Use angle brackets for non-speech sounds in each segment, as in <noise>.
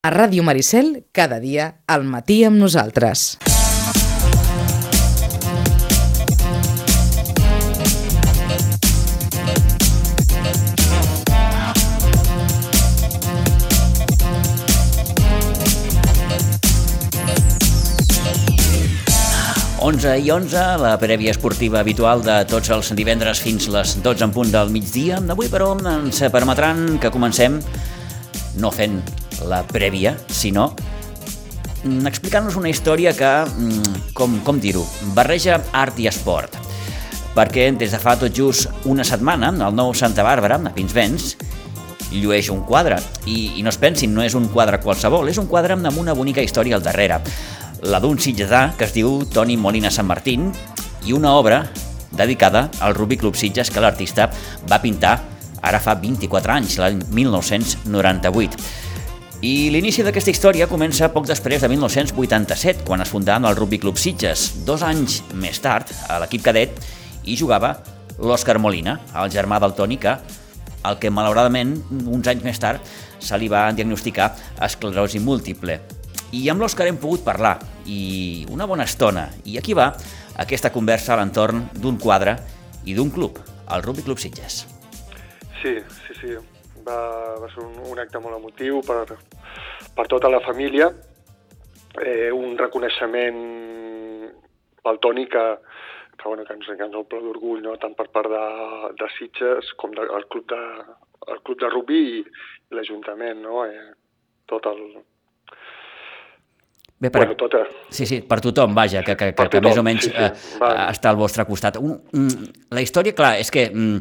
A Ràdio Maricel, cada dia, al matí amb nosaltres. 11 i 11, la prèvia esportiva habitual de tots els divendres fins les 12 en punt del migdia. Avui, però, ens permetran que comencem no fent la prèvia, sinó mm, explicant-nos una història que, mm, com, com dir-ho, barreja art i esport. Perquè des de fa tot just una setmana, el nou Santa Bàrbara, a Pinsbens, llueix un quadre. I, I no es pensin, no és un quadre qualsevol, és un quadre amb una bonica història al darrere la d'un sitgetà que es diu Toni Molina Sant Martín i una obra dedicada al Rubi Club Sitges que l'artista va pintar ara fa 24 anys, l'any 1998. I l'inici d'aquesta història comença poc després de 1987, quan es fundà el Rugby Club Sitges. Dos anys més tard, a l'equip cadet, hi jugava l'Òscar Molina, el germà del Toni, que, el que malauradament, uns anys més tard, se li va diagnosticar esclerosi múltiple. I amb l'Òscar hem pogut parlar, i una bona estona. I aquí va aquesta conversa a l'entorn d'un quadre i d'un club, el Rugby Club Sitges. Sí, sí, sí. Va, va ser un, un acte molt emotiu per, per tota la família, eh, un reconeixement pel Toni que, que, bueno, que ens, que ens omple d'orgull, no? tant per part de, de Sitges com del de, club de, el club de rugby i, i l'Ajuntament, no? eh, tot el, Bé, per, bueno, tota... Sí, sí, per tothom, vaja, que, que, que, que més o menys sí, sí. Eh, està al vostre costat. Un, un, la història, clar, és que um,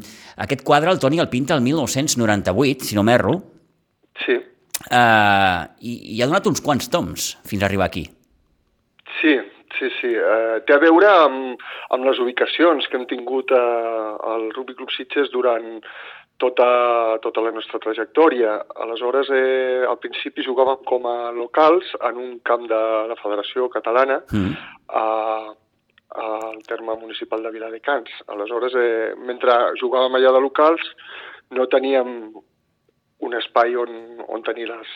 aquest quadre el Toni el pinta el 1998, si no m'erro. Sí. Uh, i, I ha donat uns quants toms fins a arribar aquí. Sí, sí, sí. Uh, té a veure amb, amb les ubicacions que hem tingut uh, al Rugby Club Sitges durant tota, tota la nostra trajectòria. Aleshores, eh, al principi jugàvem com a locals en un camp de la Federació Catalana mm. a, al terme municipal de Viladecans. Aleshores, eh, mentre jugàvem allà de locals, no teníem un espai on, on tenir les,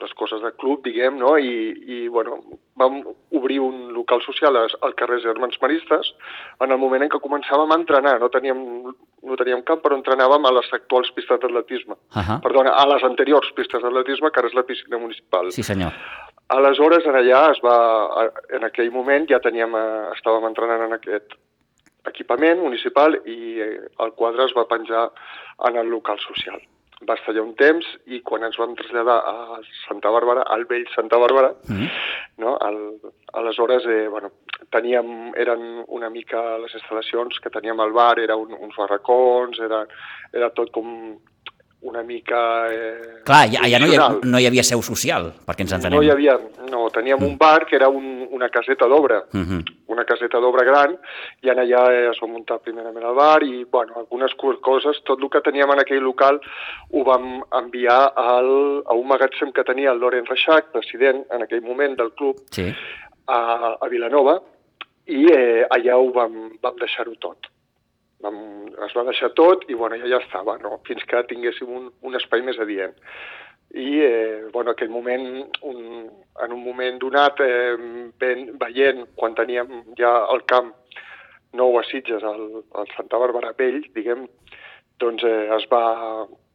les coses del club, diguem, no? I, i bueno, vam obrir un local social al carrer Germans Maristes en el moment en què començàvem a entrenar. No teníem, no teníem camp, però entrenàvem a les actuals pistes d'atletisme. Uh -huh. Perdona, a les anteriors pistes d'atletisme, que ara és la piscina municipal. Sí, senyor. Aleshores, en allà es va, en aquell moment ja teníem, eh, estàvem entrenant en aquest equipament municipal i eh, el quadre es va penjar en el local social va estar allà un temps i quan ens vam traslladar a Santa Bàrbara, al vell Santa Bàrbara, mm -hmm. no? El, aleshores eh, bueno, teníem, eren una mica les instal·lacions que teníem al bar, era un, uns barracons, era, era tot com una mica... Eh, Clar, ja, ja no, hi havia, no hi havia seu social, perquè ens entenem. No hi havia, no, teníem mm. un bar que era un, una caseta d'obra, mm -hmm. una caseta d'obra gran, i en allà eh, es va muntar primerament el bar i, bueno, algunes coses, tot el que teníem en aquell local ho vam enviar al, a un magatzem que tenia el Loren Reixac, president en aquell moment del club, sí. a, a Vilanova, i eh, allà ho vam, vam deixar-ho tot vam, es va deixar tot i bueno, ja, ja estava, no? fins que tinguéssim un, un espai més adient. I eh, bueno, aquell moment, un, en un moment donat, eh, ben, veient quan teníem ja el camp nou a Sitges, al, al Santa Bàrbara Vell, diguem, doncs eh, es, va,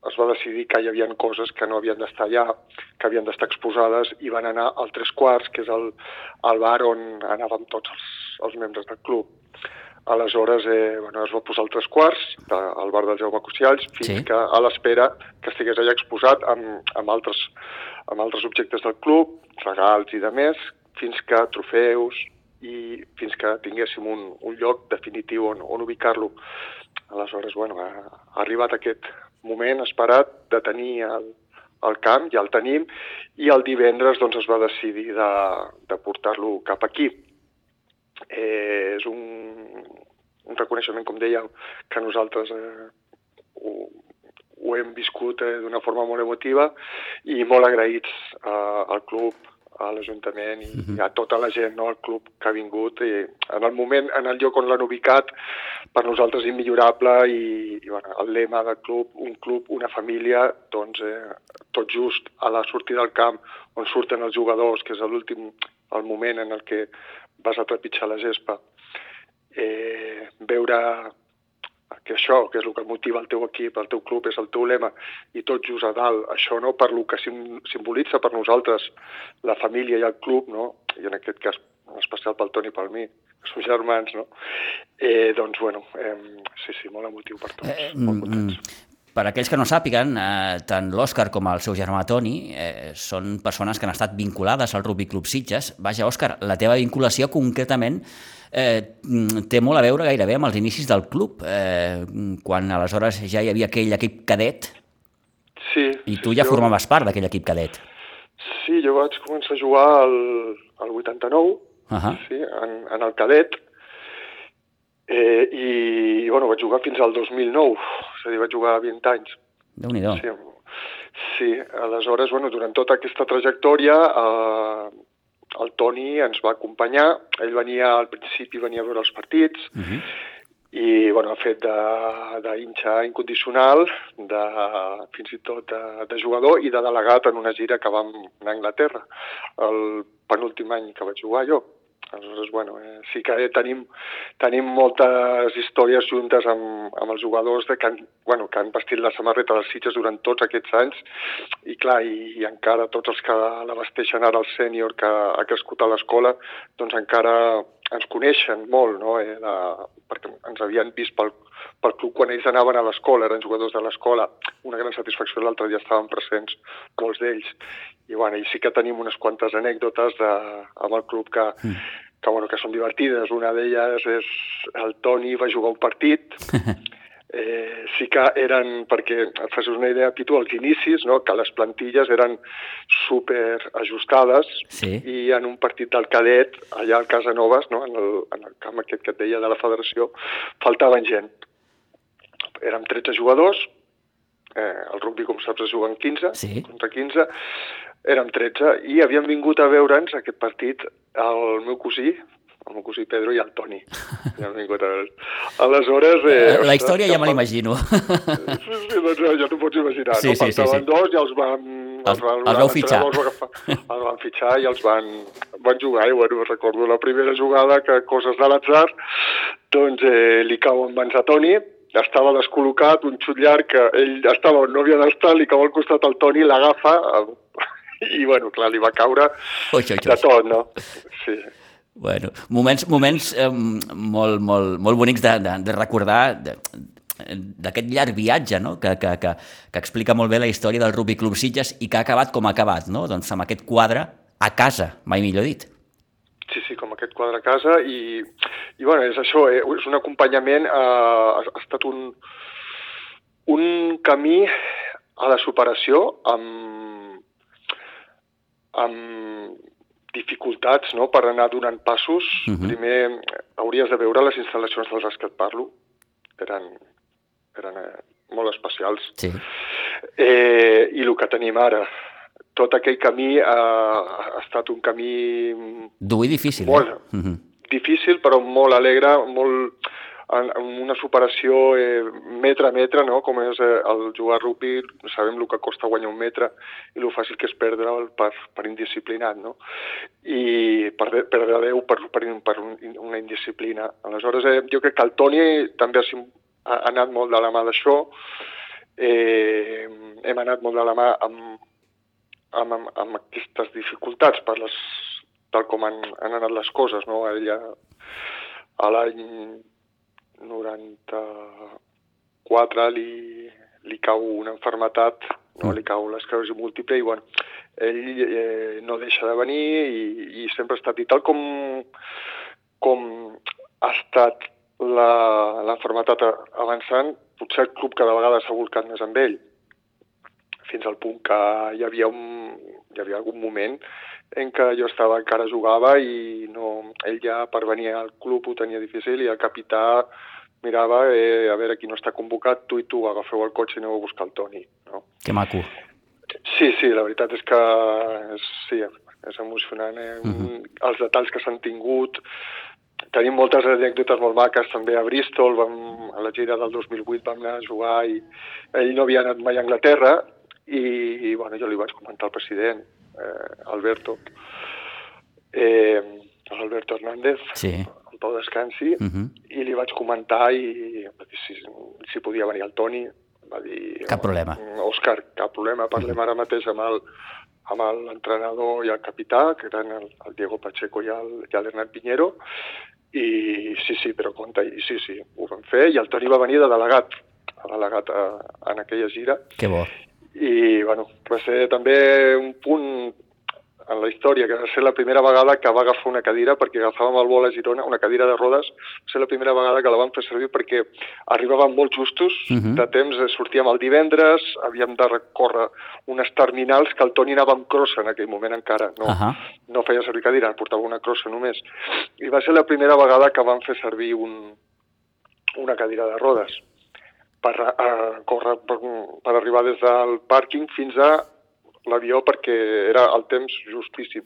es va decidir que hi havia coses que no havien d'estar allà, que havien d'estar exposades, i van anar al Tres Quarts, que és el, el bar on anàvem tots els, els membres del club. Aleshores eh, bueno, es va posar al tres quarts al bar del Jaume Cucialls fins sí. que a l'espera que estigués allà exposat amb, amb, altres, amb altres objectes del club, regals i de més, fins que trofeus i fins que tinguéssim un, un lloc definitiu on, on ubicar-lo. Aleshores, bueno, ha, ha arribat aquest moment esperat de tenir el, el camp, ja el tenim, i el divendres doncs, es va decidir de, de portar-lo cap aquí eh, és un, un reconeixement, com dèiem, que nosaltres eh, ho, ho hem viscut eh, d'una forma molt emotiva i molt agraïts eh, al club, a l'Ajuntament i, uh -huh. a tota la gent, no, al club que ha vingut. I en el moment, en el lloc on l'han ubicat, per nosaltres immillorable i, i bueno, el lema del club, un club, una família, doncs eh, tot just a la sortida del camp on surten els jugadors, que és l'últim el moment en el que vas a trepitjar la gespa, eh, veure que això, que és el que motiva el teu equip, el teu club, és el teu lema, i tot just a dalt, això no per lo que sim simbolitza per nosaltres la família i el club, no? i en aquest cas en especial pel Toni i pel mi, que som germans, no? Eh, doncs, bueno, eh, sí, sí, molt emotiu per tots, eh, molt contents. Per aquells que no sàpiguen, eh, tant l'Òscar com el seu germà Toni eh, són persones que han estat vinculades al Rugby Club Sitges. Vaja, Òscar, la teva vinculació concretament eh, té molt a veure gairebé amb els inicis del club, eh, quan aleshores ja hi havia aquell equip cadet sí, i tu sí, ja jo... formaves part d'aquell equip cadet. Sí, jo vaig començar a jugar al, al 89, uh -huh. sí, en, en el cadet, eh, i, i bueno, vaig jugar fins al 2009, és a dir, vaig jugar 20 anys. déu nhi sí, sí, aleshores, bueno, durant tota aquesta trajectòria eh, el Toni ens va acompanyar, ell venia, al principi venia a veure els partits, uh -huh. i bueno, ha fet d'inxa incondicional, de, fins i tot de, de jugador i de delegat en una gira que vam anar a Anglaterra, el penúltim any que vaig jugar jo. Aleshores, bueno, eh, sí que tenim, tenim moltes històries juntes amb, amb els jugadors de que, han, bueno, que han vestit la samarreta dels Sitges durant tots aquests anys i clar, i, i encara tots els que la vesteixen ara el sènior que ha crescut a l'escola, doncs encara ens coneixen molt, no? Eh, de, perquè ens havien vist pel, pel club quan ells anaven a l'escola, eren jugadors de l'escola. Una gran satisfacció, l'altre dia estaven presents molts d'ells. I, bueno, i sí que tenim unes quantes anècdotes de, amb el club que, mm. que, bueno, que són divertides. Una d'elles és el Toni va jugar un partit <laughs> Eh, sí que eren, perquè et facis una idea, Pitu, als inicis, no, que les plantilles eren super ajustades sí. i en un partit del cadet, allà al Casanovas, no, en, el, en el camp aquest que et deia de la federació, faltaven gent. Érem 13 jugadors, eh, el rugby, com saps, es juguen 15 sí. contra 15, érem 13, i havien vingut a veure'ns aquest partit el meu cosí, el meu cosí Pedro i el Toni. Ja han vingut a veure. Aleshores... Eh, la història ja me l'imagino. Sí, sí, doncs ja t'ho pots imaginar. Sí, no? sí, sí, sí. dos i els van... Els, els, els vau fitxar. Els, agafar, els van fitxar i els van, van jugar. I bueno, recordo la primera jugada que coses de l'atzar, doncs eh, li cau en mans a Toni, estava descol·locat, un xut llarg, que ell estava on no havia d'estar, li cau al costat al Toni, l'agafa, <laughs> i bueno, clar, li va caure oi, oi, oi. de tot, no? Sí. Bueno, moments, moments eh, molt, molt, molt bonics de, de, de recordar d'aquest llarg viatge no? que, que, que, que explica molt bé la història del Rugby Club Sitges i que ha acabat com ha acabat, no? doncs amb aquest quadre a casa, mai millor dit. Sí, sí, com aquest quadre a casa i, i bueno, és això, eh, és un acompanyament, eh, ha, ha estat un, un camí a la superació amb, amb dificultats no, per anar donant passos. Uh -huh. Primer hauries de veure les instal·lacions dels que et parlo. Eren, eren eh, molt especials. Sí. Eh, I el que tenim ara, tot aquell camí ha, ha estat un camí... Dur i difícil, molt, eh? Uh -huh. Difícil, però molt alegre, molt en, en una superació eh, metre a metre, no? com és eh, el jugar a rugby, sabem el que costa guanyar un metre i el fàcil que és perdre'l per, per indisciplinat, no? I per, perdre 10 per, per, per un, una indisciplina. Aleshores, eh, jo crec que el Toni també ha, ha anat molt de la mà d'això, eh, hem anat molt de la mà amb, amb, amb, amb aquestes dificultats per les, tal com han, han anat les coses. No? Ella, a l'any 94 li, li cau una enfermetat, no? Mm. li cau l'esclerosi múltiple i bueno, ell eh, no deixa de venir i, i sempre ha estat, i tal com, com ha estat l'enfermetat avançant, potser el club cada vegada s'ha volcat més amb ell fins al punt que hi havia, un, hi havia algun moment en què jo estava encara jugava i no, ell ja per venir al club ho tenia difícil i el capità mirava eh, a veure qui no està convocat, tu i tu agafeu el cotxe i aneu a buscar el Toni. No? Que maco. Sí, sí, la veritat és que és, sí, és emocionant. Eh? Uh -huh. Els detalls que s'han tingut, tenim moltes anècdotes molt maques també a Bristol, vam, a la gira del 2008 vam anar a jugar i ell no havia anat mai a Anglaterra i, i bueno, jo li vaig comentar al president, Alberto, eh, Alberto Hernández, Sí. el Pau Descansi, Uh -huh. i li vaig comentar i va dir si, si podia venir el Toni. Va dir... Cap problema. Òscar, cap problema. Parlem ara mateix amb el amb l'entrenador i el capità, que eren el, el Diego Pacheco i i l'Hernán Piñero, i sí, sí, però compte, i sí, sí, ho vam fer, i el Toni va venir de delegat, de delegat a, en aquella gira, Que bo. I bueno, va ser també un punt en la història, que va ser la primera vegada que va agafar una cadira, perquè agafàvem el vol a Girona, una cadira de rodes, va ser la primera vegada que la vam fer servir perquè arribàvem molt justos Mhm. de temps, eh, sortíem el divendres, havíem de recórrer unes terminals que el Toni anava amb crossa en aquell moment encara, no, Ahà. no feia servir cadira, portava una crossa només. I va ser la primera vegada que vam fer servir un, una cadira de rodes per, a, córrer, per, per arribar des del pàrquing fins a l'avió perquè era el temps justíssim.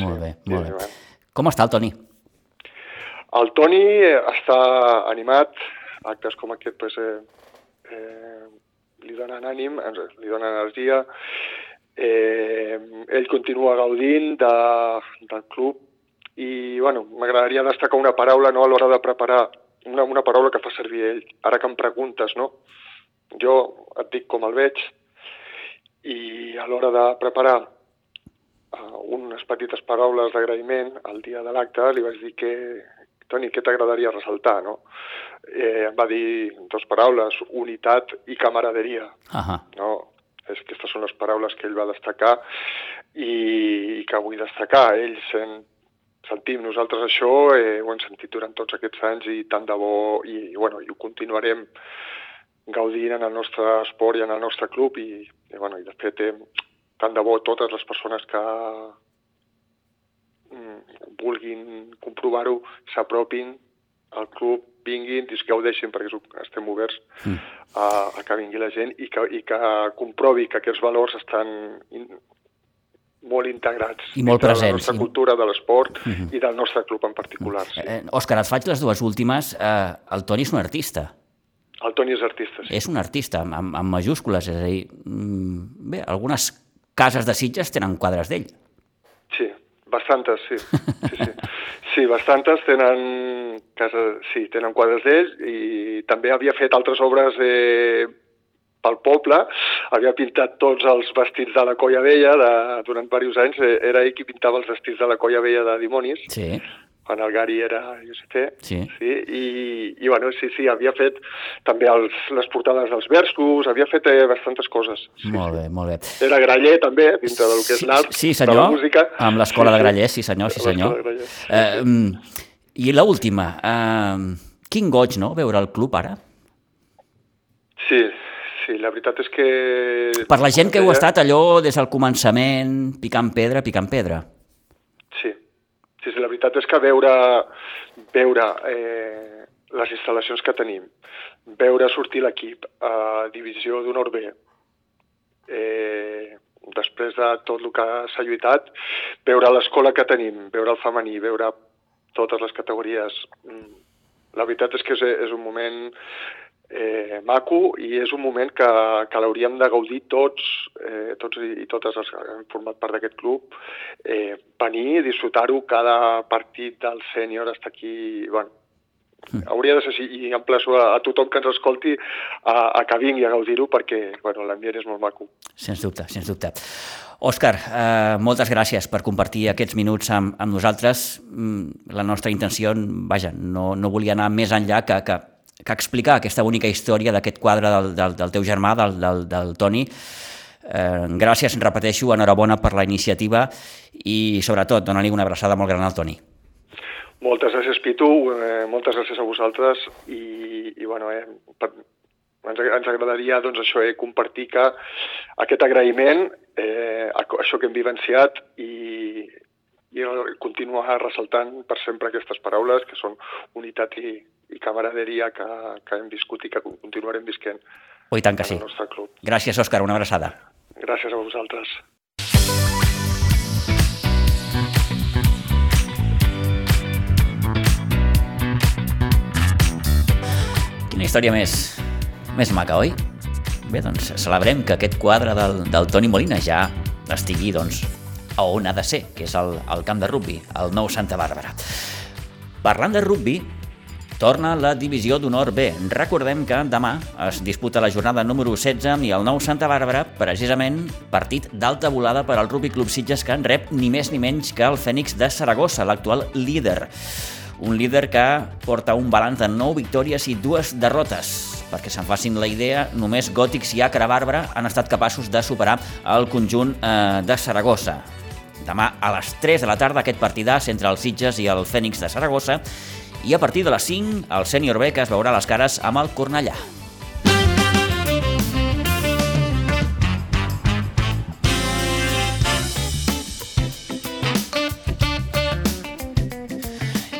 Molt bé, Sí, molt bé. bueno. Com està el Toni? El Toni eh, està animat, actes com aquest pues, eh, eh, li donen ànim, ens- li donen energia, eh, ell continua gaudint de, del club i bueno, m'agradaria destacar una paraula no, a l'hora de preparar, una, una paraula que fa servir ell, ara que em preguntes, no? Jo et dic com el veig i a l'hora de preparar uh, unes petites paraules d'agraïment al dia de l'acte li vaig dir que, Toni, què t'agradaria ressaltar, no? Eh, em va dir dues paraules, unitat i camaraderia, Ahà. no? És, aquestes són les paraules que ell va destacar i, i que vull destacar. Ell sent, sentim nosaltres això, eh, ho hem sentit durant tots aquests anys i tant de bo, i, i, bueno, i ho continuarem gaudint en el nostre esport i en el nostre club i, i, bueno, i de fet eh, tant de bo totes les persones que mm, vulguin comprovar-ho s'apropin al club, vinguin, es gaudeixin perquè estem oberts Mm. a, a que vingui la gent i que, i que comprovi que aquests valors estan in, molt integrats I molt dintre de presents. la nostra I- cultura, de l'esport Mhm. i del nostre club en particular. Sí. Eh, Òscar, et faig les dues últimes. Eh, el Toni és un artista. El Toni és artista, sí. És un artista, amb, amb, majúscules. És a dir, mm, bé, algunes cases de Sitges tenen quadres d'ell. Sí, bastantes, sí. Sí, sí. sí bastantes tenen, casa, sí, tenen quadres d'ells i també havia fet altres obres eh, pel poble, havia pintat tots els vestits de la Colla Vella de, durant diversos anys, eh, era ell qui pintava els vestits de la Colla Vella de dimonis, Sí, quan el Gary era UCT, sí. sí, i, i bueno, sí, sí, havia fet també els, les portades dels versos, havia fet eh, bastantes coses. Sí, Molt bé, molt bé. Era graller també, dintre del que és l'art, Sí, de senyor, la música. amb l'escola Sí, de sí. Grallers, sí senyor, sí senyor. de sí, Eh, mm, I l'última, eh, quin goig, no?, veure el club ara? Sí, sí, la veritat és que... Per la gent que heu estat allò des del començament, picant pedra, picant pedra. Sí, sí, sí la veritat és que veure, veure eh, les instal·lacions que tenim, veure sortir l'equip a divisió d'honor B, eh, després de tot el que s'ha lluitat, veure l'escola que tenim, veure el femení, veure totes les categories, mm, la veritat és que és, és un moment eh, maco i és un moment que, que l'hauríem de gaudir tots, eh, tots i, i totes els que hem format part d'aquest club, eh, venir, disfrutar-ho cada partit del sènior, està aquí... Bueno, hauria de ser així i emplaço a, a tothom que ens escolti a, a que vingui a gaudir-ho perquè bueno, l'ambient és molt maco. Sens dubte, sens dubte. Òscar, eh, moltes gràcies per compartir aquests minuts amb, amb nosaltres. Mm, La nostra intenció, vaja, no, no volia anar més enllà que, que, que explicar aquesta única història d'aquest quadre del, del, del teu germà, del, del, del Toni. Eh, gràcies, repeteixo, enhorabona per la iniciativa i, sobretot, dona-li una abraçada molt gran al Toni. Moltes gràcies, Pitu, eh, moltes gràcies a vosaltres i, i bueno, eh, per, ens, ens agradaria doncs, això, eh, compartir que aquest agraïment, eh, això que hem vivenciat i, i continuar ressaltant per sempre aquestes paraules que són unitat i, i camaraderia que, que hem viscut i que continuarem visquent Oh, tant que sí. el nostre club. Gràcies, Òscar, una abraçada. Gràcies a vosaltres. Quina història més, més maca, oi? Bé, doncs celebrem que aquest quadre del, del Toni Molina ja estigui doncs, a on ha de ser, que és el, el camp de rugby, el nou Santa Bàrbara. Parlant de rugby, torna la divisió d'honor B. Recordem que demà es disputa la jornada número 16 i el nou Santa Bàrbara, precisament partit d'alta volada per al Rugby Club Sitges que en rep ni més ni menys que el Fènix de Saragossa, l'actual líder. Un líder que porta un balanç de 9 victòries i dues derrotes. Perquè se'n facin la idea, només Gòtics i Acra Bàrbara han estat capaços de superar el conjunt eh, de Saragossa. Demà a les 3 de la tarda aquest partidàs entre els Sitges i el Fènix de Saragossa i a partir de les 5 el sènior B que es veurà les cares amb el Cornellà.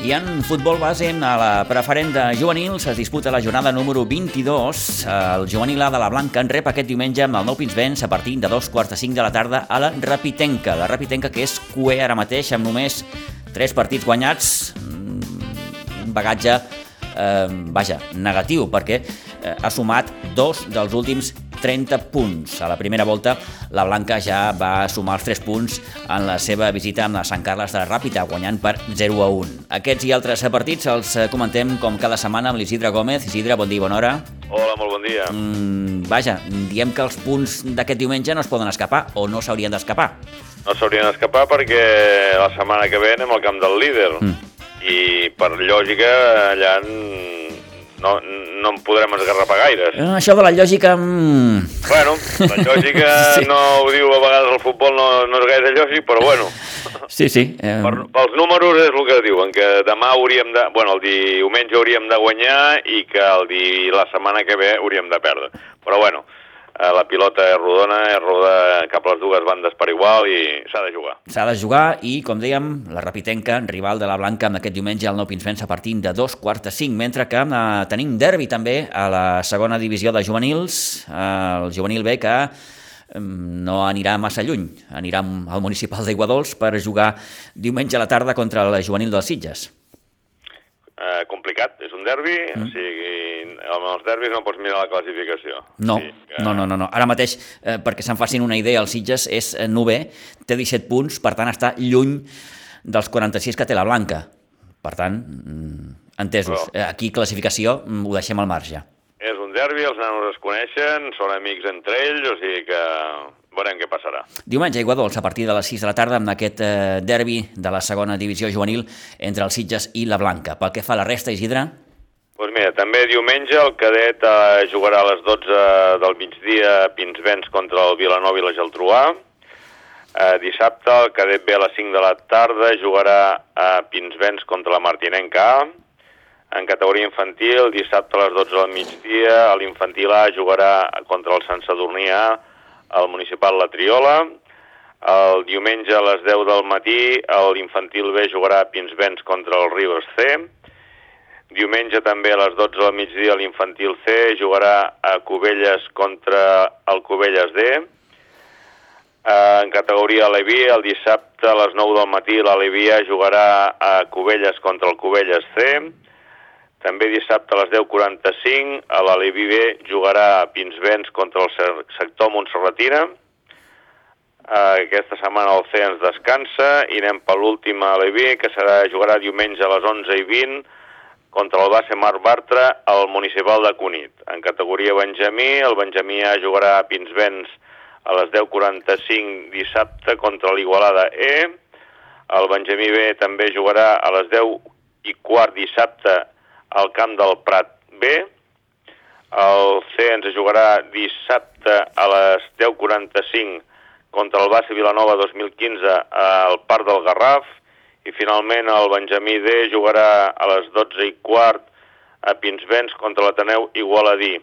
I en futbol base, a la preferent de juvenils, es disputa la jornada número 22. El juvenil A de la Blanca en rep aquest diumenge amb el nou Pinsbens a partir de dos quarts de cinc de la tarda a la Rapitenca. La Rapitenca que és cué ara mateix amb només tres partits guanyats, bagatge eh, vaja, negatiu, perquè eh, ha sumat dos dels últims 30 punts. A la primera volta, la Blanca ja va sumar els 3 punts en la seva visita amb la Sant Carles de la Ràpita, guanyant per 0 a 1. Aquests i altres partits els comentem com cada setmana amb l'Isidre Gómez. Isidre, bon dia, bona hora. Hola, molt bon dia. Mm, vaja, diem que els punts d'aquest diumenge no es poden escapar o no s'haurien d'escapar. No s'haurien d'escapar perquè la setmana que ve anem al camp del líder. Mm. I per lògica allà no, no en podrem esgarrapar gaire. Eh, això de la lògica... Mm... Bueno, la lògica <laughs> sí. no ho diu a vegades el futbol, no, no és gaire lògic, però bueno. <laughs> Sí, sí. Eh... Per, pels números és el que diuen, que demà hauríem de... Bueno, el diumenge hauríem de guanyar i que el di, la setmana que ve hauríem de perdre. Però bueno, la pilota és rodona, és roda cap a les dues bandes per igual i s'ha de jugar. S'ha de jugar i, com dèiem, la Rapitenca, rival de la Blanca, amb aquest diumenge al Nou Pinsbens a partir de dos quarts de cinc, mentre que eh, tenim derbi també a la segona divisió de juvenils, eh, el juvenil B que no anirà massa lluny, anirà al municipal d'Iguadols per jugar diumenge a la tarda contra el juvenil dels Sitges. Eh, complicat, és un derbi, mm. o sigui, amb els derbis no pots mirar la classificació. No, sí, que... no, no, no, no. Ara mateix, eh, perquè se'n facin una idea, el Sitges és eh, nové, té 17 punts, per tant està lluny dels 46 que té la Blanca. Per tant, mm, entesos, Però... Eh, aquí classificació mm, ho deixem al marge. És un derbi, els nanos es coneixen, són amics entre ells, o sigui que veurem què passarà. Diumenge, Aigua Dols, a partir de les 6 de la tarda, amb aquest eh, derbi de la segona divisió juvenil entre els Sitges i la Blanca. Pel que fa a la resta, Isidre? Doncs mira, també diumenge el cadet eh, jugarà a les 12 del migdia a Pinsbens contra el Vilanova i la Geltruà. Eh, dissabte el cadet B a les 5 de la tarda jugarà a Pinsbens contra la Martinenca A. En categoria infantil, dissabte a les 12 del migdia, l'infantil A jugarà contra el Sant Sadurní A al municipal La Triola. El diumenge a les 10 del matí l'infantil B jugarà a Pinsbens contra el Ribes C Diumenge també a les 12 del migdia l'infantil C jugarà a Cubelles contra el Cubelles D. En categoria Aleví, el dissabte a les 9 del matí l'Alevia jugarà a Cubelles contra el Cubelles C. També dissabte a les 10.45 a l'Aleví B jugarà Pinsbens contra el sector Montserratina. Uh, aquesta setmana el C ens descansa i anem per l'última a l'Aleví, que serà, jugarà diumenge a les 11 i 20 contra el base Marc Bartra al municipal de Cunit. En categoria Benjamí, el Benjamí A jugarà a Pinsbens a les 10.45 dissabte contra l'Igualada E. El Benjamí B també jugarà a les 10 i quart dissabte al camp del Prat B. El C ens jugarà dissabte a les 10.45 contra el base Vilanova 2015 al Parc del Garraf i finalment el Benjamí D jugarà a les 12 i quart a Pinsbens contra l'Ateneu Igualadí.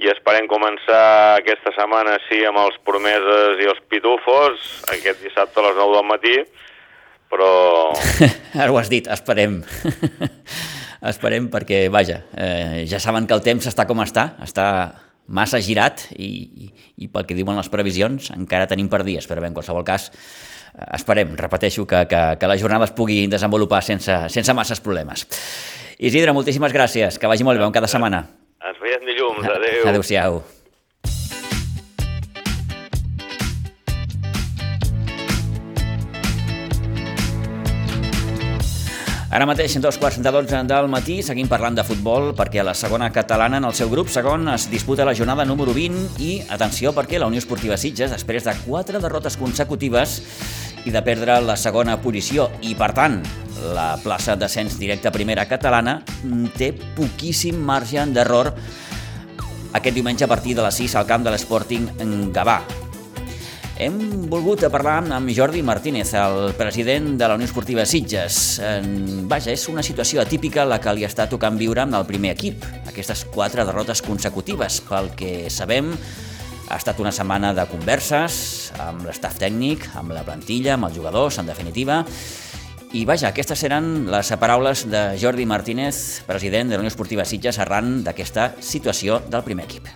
I esperem començar aquesta setmana, sí, amb els promeses i els pitufos, aquest dissabte a les 9 del matí, però... <laughs> Ara ho has dit, esperem. <laughs> esperem perquè, vaja, eh, ja saben que el temps està com està, està massa girat i, i, i pel que diuen les previsions encara tenim per dies, però bé, en qualsevol cas eh, esperem, repeteixo, que, que, que la jornada es pugui desenvolupar sense, sense masses problemes. Isidre, moltíssimes gràcies, que vagi molt bé, un cada setmana. Ens veiem dilluns, adeu. Adéu-siau. Ara mateix, en dos quarts de dotze del matí, seguim parlant de futbol perquè la segona catalana en el seu grup segon es disputa la jornada número 20 i, atenció, perquè la Unió Esportiva Sitges, després de quatre derrotes consecutives i de perdre la segona posició i, per tant, la plaça d'ascens directe a primera catalana, té poquíssim marge d'error aquest diumenge a partir de les 6 al camp de l'Sporting Gavà. Hem volgut parlar amb Jordi Martínez, el president de la Unió Esportiva Sitges. Vaja, és una situació atípica la que li està tocant viure amb el primer equip. Aquestes quatre derrotes consecutives. Pel que sabem, ha estat una setmana de converses amb l'estaf tècnic, amb la plantilla, amb els jugadors, en definitiva. I vaja, aquestes eren les paraules de Jordi Martínez, president de la Unió Esportiva Sitges, arran d'aquesta situació del primer equip.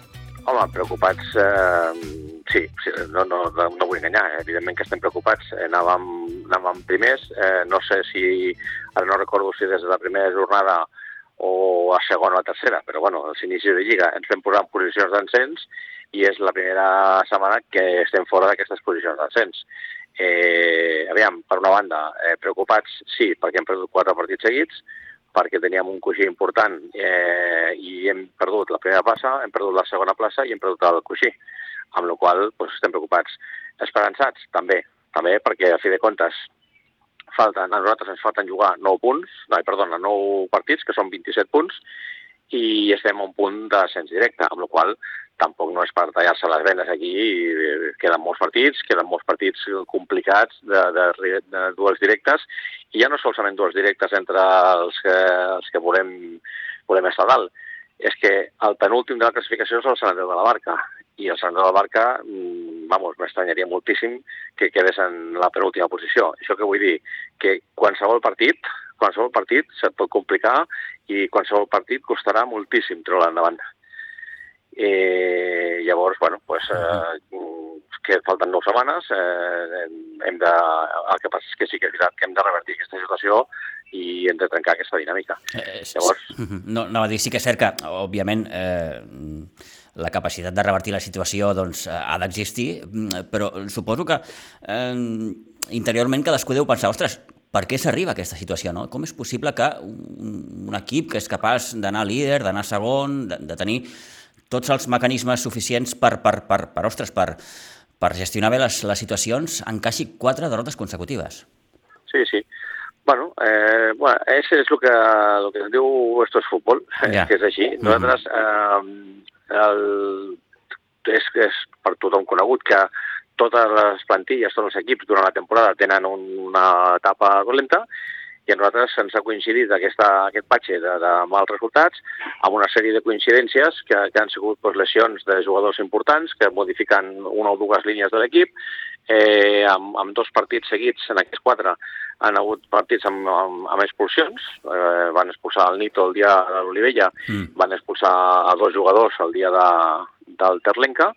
Home, preocupats eh, Sí, sí no, no, no vull enganyar, eh? evidentment que estem preocupats. Eh, anàvem, anàvem primers, eh, no sé si, ara no recordo si des de la primera jornada o a segona o a tercera, però bueno, als inicis de Lliga ens vam posar en posicions d'encens i és la primera setmana que estem fora d'aquestes posicions d'encens. Eh, aviam, per una banda, eh, preocupats, sí, perquè hem perdut quatre partits seguits, perquè teníem un coixí important eh, i hem perdut la primera plaça, hem perdut la segona plaça i hem perdut el coixí amb la qual doncs, estem preocupats. Esperançats, també, també perquè a fi de comptes falten, a nosaltres ens falten jugar 9 punts, no, perdona, 9 partits, que són 27 punts, i estem a un punt d'ascens directe, amb la qual tampoc no és per tallar-se les venes aquí, queden molts partits, queden molts partits complicats de, de, de duels directes, i ja no solament duels directes entre els que, els que volem, volem estar dalt, és que el penúltim de la classificació és el Sant Andreu de la Barca, i el Sant de la Barca, mm, vamos, m'estranyaria moltíssim que quedés en la penúltima posició. Això que vull dir? Que qualsevol partit, qualsevol partit se't pot complicar i qualsevol partit costarà moltíssim treure endavant. Eh, llavors, bueno, pues, eh, que falten nou setmanes, eh, hem de, el que passa és que sí que és veritat que hem de revertir aquesta situació i hem de trencar aquesta dinàmica. Eh, Llavors... No, no, va dir, sí que és cert que, òbviament, eh, la capacitat de revertir la situació doncs, eh, ha d'existir, mm, però suposo que eh, interiorment cadascú deu pensar, ostres, per què s'arriba a aquesta situació? No? Com és possible que un, un equip que és capaç d'anar líder, d'anar segon, de, de tenir tots els mecanismes suficients per, per, per, per, ostres, per, per gestionar bé les, les situacions, encaixi quatre derrotes consecutives? Sí, sí. Bueno, eh, bueno, és, és el que, el que es diu esto és futbol, <laughs> ja. que és així. Nosaltres mm -hmm. eh, el, és, és per tothom conegut que totes les plantilles, tots els equips durant la temporada tenen una etapa dolenta i a nosaltres se'ns ha coincidit aquesta, aquest patxe de, de mals resultats amb una sèrie de coincidències que, que han sigut doncs, lesions de jugadors importants que modifiquen una o dues línies de l'equip eh, amb, amb dos partits seguits, en aquests quatre, han hagut partits amb, amb, amb expulsions. Eh, van expulsar el Nito el dia de l'Olivella, mm. van expulsar a dos jugadors el dia de, del Terlenca,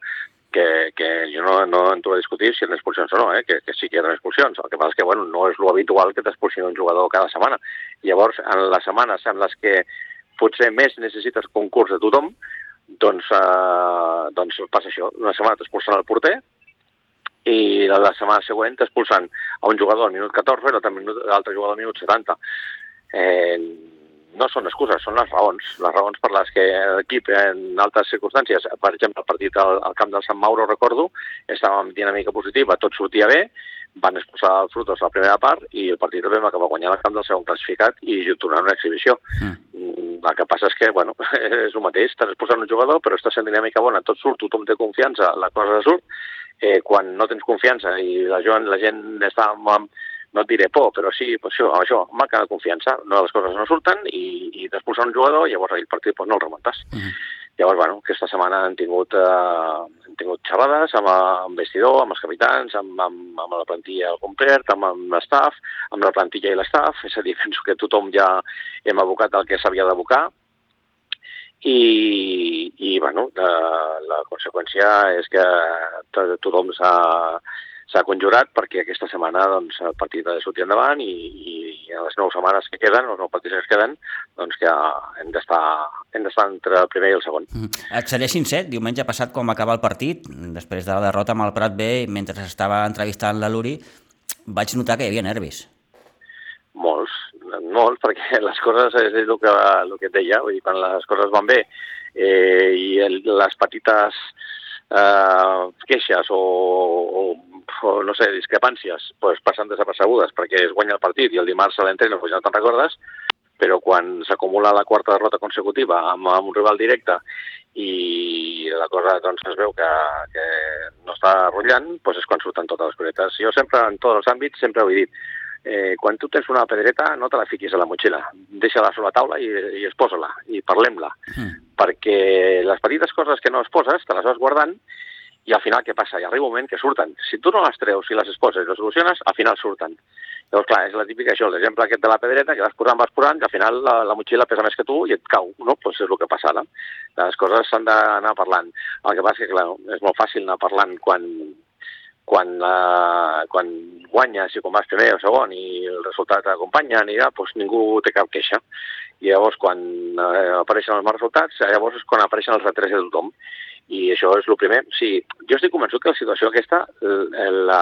que, que jo no, no entro a discutir si eren expulsions o no, eh? que, que sí que eren expulsions. El que passa és que bueno, no és lo habitual que t'expulsin un jugador cada setmana. Llavors, en les setmanes en les que potser més necessites concurs de tothom, doncs, eh, doncs passa això. Una setmana t'expulsen el porter, i la, la setmana següent expulsant a un jugador al minut 14 i l'altre jugador al minut 70. Eh, no són excuses, són les raons, les raons per les que l'equip en altres circumstàncies, per exemple, el partit al, al camp del Sant Mauro, recordo, estava amb dinàmica positiva, tot sortia bé, van expulsar el Frutos a la primera part i el partit vam acabar guanyant el camp del segon classificat i tornant una exhibició. Mm. mm. El que passa és que, bueno, <laughs> és el mateix, estàs expulsant un jugador, però estàs en dinàmica bona, tot surt, tothom té confiança, la cosa surt, eh, quan no tens confiança i la gent, la gent està amb, no et diré por, però sí, pues això, això, manca de confiança, no, les coses no surten i, i després un jugador i llavors el partit pues, no el remuntes. Uh -huh. Llavors, bueno, aquesta setmana han tingut, eh, han tingut xerrades amb, amb vestidor, amb els capitans, amb, amb, amb la plantilla al complet, amb, amb l'estaf, amb la plantilla i l'estaf, és a dir, <laughs> penso que tothom ja hem abocat el que s'havia d'abocar, i, i bueno, la, la conseqüència és que tothom s'ha s'ha conjurat perquè aquesta setmana doncs, el partit ha de sortir endavant i, i, i en les nou setmanes que queden, els nou partits que queden, doncs que hem d'estar hem d'estar entre el primer i el segon. Mm. Et seré sincer, diumenge passat quan va acabar el partit, després de la derrota amb el Prat B, mentre estava entrevistant la Luri, vaig notar que hi havia nervis. Molts, molts, perquè les coses és el que, el que et deia, vull dir, quan les coses van bé eh, i el, les petites eh, queixes o, o, no sé, discrepàncies pues, passen desapercebudes perquè es guanya el partit i el dimarts a l'entreno pues, ja no te'n recordes, però quan s'acumula la quarta derrota consecutiva amb, amb un rival directe i la cosa doncs, es veu que, que no està rotllant, doncs és quan surten totes les coretes. Jo sempre, en tots els àmbits, sempre ho he dit, eh, quan tu tens una pedreta no te la fiquis a la motxilla, deixa-la sobre la taula i, i es posa-la, i parlem-la, mm. perquè les petites coses que no es poses te les vas guardant i al final què passa? I arriba un moment que surten. Si tu no les treus i les exposes i les soluciones, al final surten. Llavors, clar, és la típica això, l'exemple aquest de la pedreta, que vas posant, vas posant, i al final la, la motxilla pesa més que tu i et cau, no? Doncs pues és el que passa ara. Les coses s'han d'anar parlant. El que passa és que, clar, és molt fàcil anar parlant quan, quan, la, quan guanyes i quan vas primer o segon i el resultat t'acompanya, i ja, doncs ningú té cap queixa. I llavors, quan eh, apareixen els mals resultats, llavors és quan apareixen els retrets de tothom. I això és el primer. Sí, jo estic convençut que la situació aquesta la, la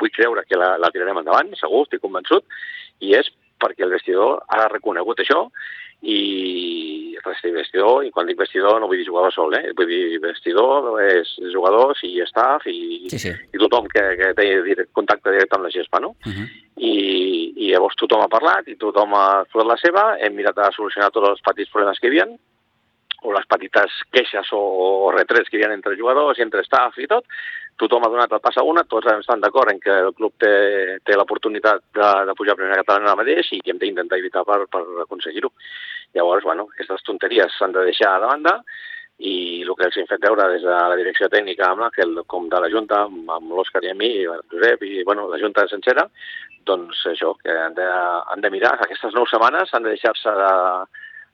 vull creure que la, la tirarem endavant, segur, estic convençut, i és perquè el vestidor ha reconegut això i resta vestidor, i quan dic vestidor no vull dir jugador sol, eh? vull dir vestidor, és jugadors i staff i, sí, sí. i tothom que, que té contacte directe amb la gespa, no? Uh -huh. I, I llavors tothom ha parlat i tothom ha fet la seva, hem mirat de solucionar tots els petits problemes que hi havia, o les petites queixes o, o retrets que hi havia entre jugadors i entre staff i tot, tothom ha donat el pas a una, tots estan d'acord en que el club té, té l'oportunitat de, de pujar a primera catalana ara mateix i que hem d'intentar evitar per, per aconseguir-ho. Llavors, bueno, aquestes tonteries s'han de deixar a banda i el que els hem fet veure des de la direcció tècnica amb l'Àngel, com de la Junta, amb, amb l'Òscar i amb mi, i Josep, i bueno, la Junta sencera, doncs això, que han de, han de mirar aquestes nou setmanes, han de deixar-se de,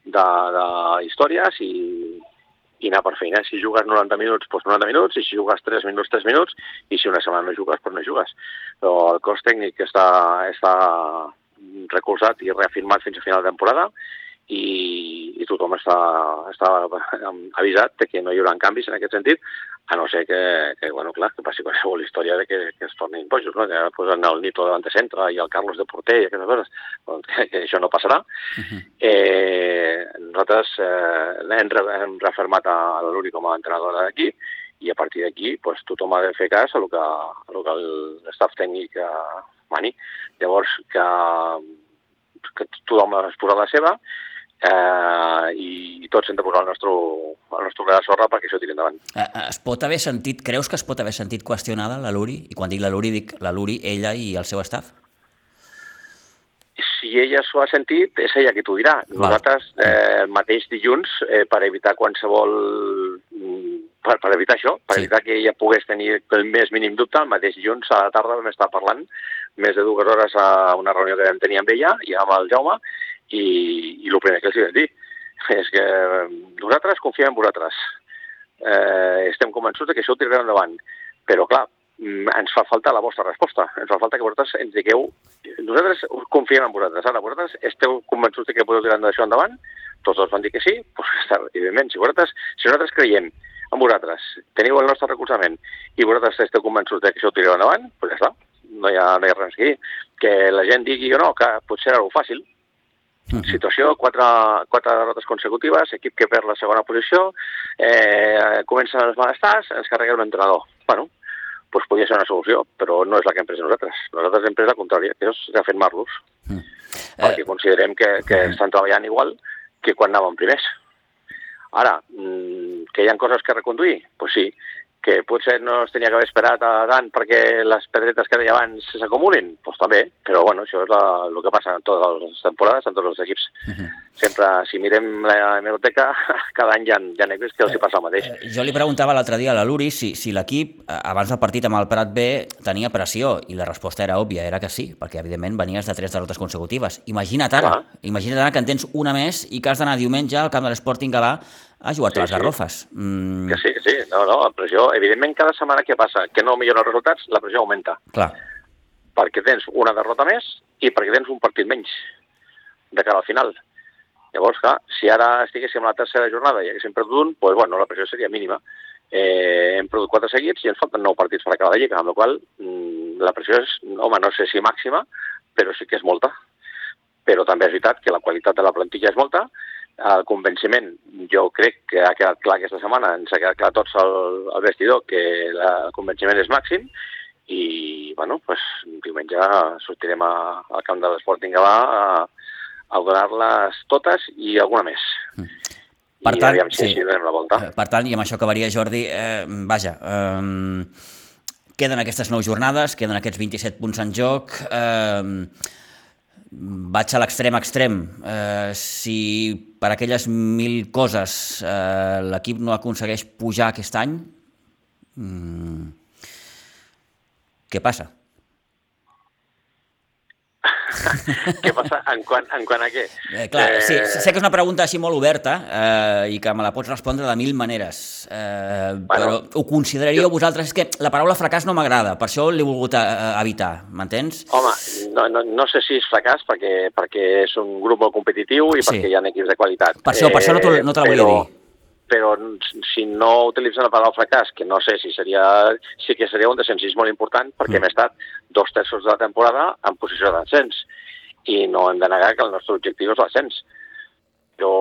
de, de històries i, i anar per feina. Si jugues 90 minuts, doncs 90 minuts, i si jugues 3 minuts, 3 minuts, i si una setmana no jugues, doncs no jugues. Però el cos tècnic està, està recolzat i reafirmat fins a final de temporada i, i tothom està, està avisat de que no hi haurà canvis en aquest sentit, a no ser que, que bueno, clar, que passi qualsevol història de que, que es tornin bojos, no? que posen el Nito davant de centre i el Carlos de porter i aquestes coses, doncs que, <laughs> que això no passarà. Uh -huh. eh, nosaltres eh, hem, hem refermat a, a l'Uri com a entrenadora d'aquí i a partir d'aquí pues, tothom ha de fer cas a el que, a lo que l'estaf tècnic eh, mani. Llavors, que, que tothom es posat la seva, eh, i, i tots hem de posar el nostre, el nostre gra de sorra perquè això tiri endavant. Eh, eh, es pot haver sentit, creus que es pot haver sentit qüestionada la Luri? I quan dic la Luri, dic la Luri, ella i el seu staff? Si ella s'ho ha sentit, és ella qui t'ho dirà. Nosaltres, eh, el mateix dilluns, eh, per evitar qualsevol... Per, per evitar això, per sí. evitar que ella pogués tenir el més mínim dubte, el mateix dilluns a la tarda vam estar parlant més de dues hores a una reunió que vam tenir amb ella i amb el Jaume, i, i el primer que els vam dir és que nosaltres confiem en vosaltres. Eh, estem convençuts que això ho tirarem endavant. Però, clar, mm, ens fa falta la vostra resposta. Ens fa falta que vosaltres ens digueu... Nosaltres confiem en vosaltres. Ara, vosaltres esteu convençuts que podeu tirar això endavant? Tots dos van dir que sí, <laughs> doncs evidentment. Si vosaltres, si nosaltres creiem en vosaltres, teniu el nostre recolzament i vosaltres esteu convençuts que això ho tirareu endavant, doncs ja està. No hi ha, no hi ha res dir. Que la gent digui o no, que potser era fàcil, -huh. Situació, quatre, quatre derrotes consecutives, equip que perd la segona posició, eh, comencen els malestars, ens carrega l'entrenador. Bueno, doncs podria ser una solució, però no és la que hem pres nosaltres. Nosaltres hem pres la contrària, que és reafirmar-los. Uh -huh. Perquè considerem que, que -huh. estan treballant igual que quan anàvem primers. Ara, mm, que hi ha coses que reconduir? Doncs pues sí, que potser no es tenia que haver esperat a tant perquè les pedretes que deia abans s'acumulin, doncs també, però bueno, això és la, el que passa en totes les temporades, en tots els equips. Uh -huh. Sempre, si mirem la hemeroteca, <laughs> cada any hi ha, hi ha equips que els hi passa el mateix. Eh, jo li preguntava l'altre dia a la Luri si, si l'equip, abans del partit amb el Prat B, tenia pressió, i la resposta era òbvia, era que sí, perquè evidentment venies de tres derrotes consecutives. Imagina't ara, ah. imagina't ara que en tens una més i que has d'anar diumenge al camp de l'Sporting Gavà ha jugat sí, a les Garrofes. Mm. Que sí, que sí. No, no, la pressió, evidentment, cada setmana que passa que no milloren els resultats, la pressió augmenta. Clar. Perquè tens una derrota més i perquè tens un partit menys de cara al final. Llavors, clar, si ara estiguéssim a la tercera jornada i haguéssim perdut un, doncs, bueno, la pressió seria mínima. Eh, hem perdut quatre seguits i ens falten nou partits per acabar la Lliga, amb la qual mm, la pressió és, home, no sé si màxima, però sí que és molta. Però també és veritat que la qualitat de la plantilla és molta, el convenciment, jo crec que ha quedat clar aquesta setmana, ens ha quedat clar tots al, al vestidor que el convenciment és màxim i, bueno, pues, diumenge sortirem a, al camp de l'Sporting Gavà a, a donar-les totes i alguna més. Mm. Per I tant, si sí. la volta. Eh, per tant, i amb això acabaria, Jordi, eh, vaja, eh, queden aquestes nou jornades, queden aquests 27 punts en joc, eh, vaig a l'extrem extrem. Eh, si per aquelles mil coses eh, l'equip no aconsegueix pujar aquest any, mm, què passa? <laughs> què passa en quant, en quant a què? Eh, clar, eh... sí, sé que és una pregunta així molt oberta eh, i que me la pots respondre de mil maneres, eh, bueno, però ho consideraríeu jo... vosaltres? És que la paraula fracàs no m'agrada, per això l'he volgut eh, evitar, m'entens? Home, no, no, no sé si és fracàs perquè, perquè és un grup molt competitiu i sí. perquè hi ha equips de qualitat. Per això, eh, per això no, no te la volia però... dir però si no utilitzen la paraula fracàs, que no sé si seria... Sí que seria un descensís molt important, perquè mm. hem estat dos terços de la temporada en posició d'ascens i no hem de negar que el nostre objectiu és l'ascens. Però,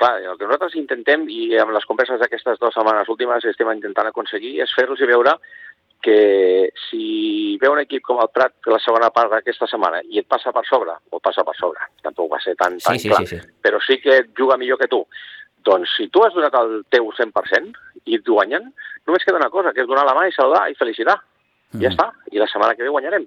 clar, el que nosaltres intentem, i amb les converses d'aquestes dues setmanes últimes estem intentant aconseguir, és fer-los i veure que si ve un equip com el Prat la segona part d'aquesta setmana i et passa per sobre, o passa per sobre, tampoc va ser tan, tan sí, sí, clar, sí, sí. però sí que juga millor que tu, doncs si tu has donat el teu 100% i et guanyen, només queda una cosa, que és donar la mà i saludar i felicitar. Mm. Ja està. I la setmana que ve guanyarem.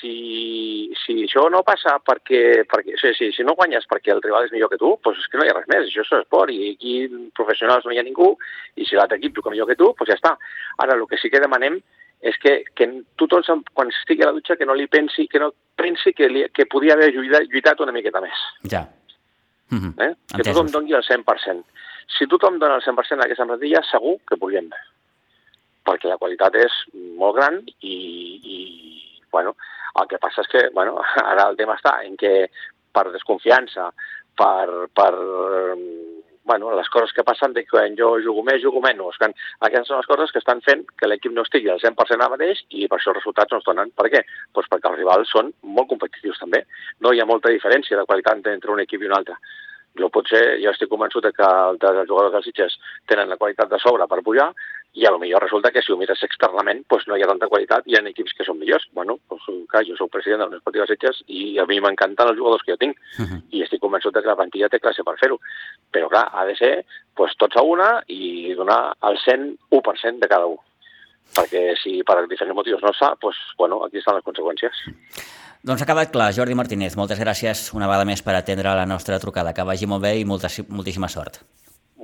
Si, si això no passa perquè, perquè o sigui, si, si no guanyes perquè el rival és millor que tu, doncs és que no hi ha res més, això és esport i aquí professionals no hi ha ningú i si l'altre equip juga millor que tu, doncs ja està. Ara, el que sí que demanem és que, que tothom, quan estigui a la dutxa, que no li pensi, que no pensi que, li, que podia haver lluitat, lluitat una miqueta més. Ja. Mm -hmm. eh? Que tothom doni el 100%. Si tothom dona el 100% a aquesta plantilla, segur que podríem perquè la qualitat és molt gran i, i bueno, el que passa és que bueno, <laughs> ara el tema està en que per desconfiança, per, per bueno, les coses que passen de quan jo jugo més, jugo menys. Que aquestes són les coses que estan fent que l'equip no estigui al 100% ara mateix i per això els resultats no es donen. Per què? Pues perquè els rivals són molt competitius també. No hi ha molta diferència de qualitat entre un equip i un altre. Jo potser, jo estic convençut que els jugadors dels Sitges tenen la qualitat de sobre per pujar, i a lo millor resulta que si ho mires externament pues no hi ha tanta qualitat, hi ha equips que són millors. Bueno, pues, clar, jo soc president de l'Unió Esportiva Sitges i a mi m'encanten els jugadors que jo tinc uh -huh. i estic convençut de que la plantilla té classe per fer-ho. Però clar, ha de ser pues, tots a una i donar el 101% de cada un. Perquè si per diferents motius no es fa, pues, bueno, aquí estan les conseqüències. Doncs ha quedat clar. Jordi Martínez, moltes gràcies una vegada més per atendre la nostra trucada. Que vagi molt bé i molta, moltíssima sort.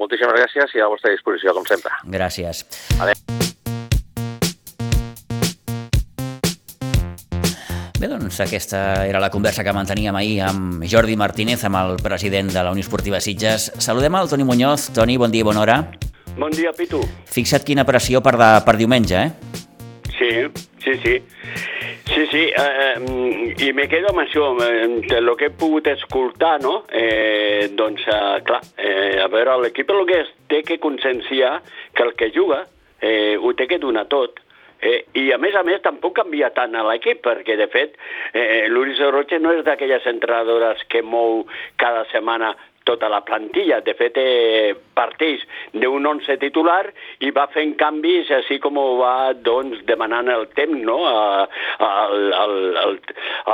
Moltíssimes gràcies i a la vostra disposició, com sempre. Gràcies. Adéu. Bé, doncs aquesta era la conversa que manteníem ahir amb Jordi Martínez, amb el president de la Unió Esportiva Sitges. Saludem al Toni Muñoz. Toni, bon dia i bona hora. Bon dia, Pitu. Fixa't quina pressió per, de, per diumenge, eh? Sí, sí, sí. Sí, sí, eh, i me quedo amb això, el que he pogut escoltar, no? Eh, doncs, eh, clar, eh, a veure, l'equip el que és, té que conscienciar que el que juga eh, ho té que donar tot. Eh, I a més a més tampoc canvia tant a l'equip, perquè de fet eh, l'Uris Roche no és d'aquelles entrenadores que mou cada setmana tota la plantilla. De fet, eh, parteix d'un 11 titular i va fent canvis així com ho va doncs, demanant el temps, no? el, el, el,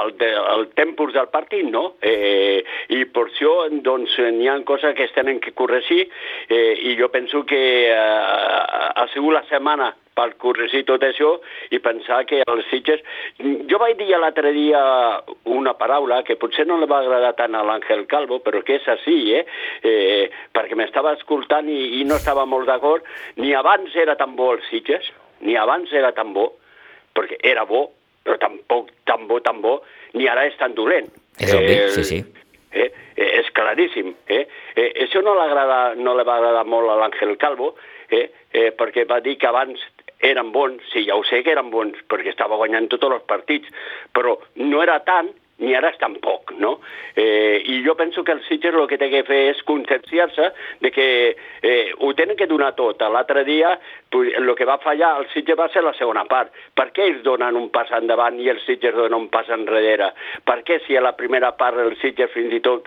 el, el tempus del partit, no? Eh, I per això doncs, n'hi ha coses que es tenen que corregir eh, i jo penso que eh, ha sigut la setmana per corregir tot això i pensar que els Sitges... Jo vaig dir l'altre dia una paraula que potser no li va agradar tant a l'Àngel Calvo, però que és així, eh? eh perquè m'estava escoltant i, i no estava molt d'acord. Ni abans era tan bo els Sitges, ni abans era tan bo, perquè era bo, però tampoc tan bo, tan bo, ni ara és tan dolent. És obvi, eh, sí, sí. Eh? Eh, és claríssim. Eh? Eh, això no, no li va agradar molt a l'Àngel Calvo, eh? Eh, perquè va dir que abans eren bons, sí, ja ho sé que eren bons, perquè estava guanyant tots els partits, però no era tant ni ara és tampoc, no? Eh, I jo penso que el Sitges el que té que fer és conscienciar-se de que eh, ho tenen que donar tot. L'altre dia el que va fallar el Sitges va ser la segona part. Per què ells donen un pas endavant i el Sitges dona un pas enrere? Per què si a la primera part el Sitges fins i tot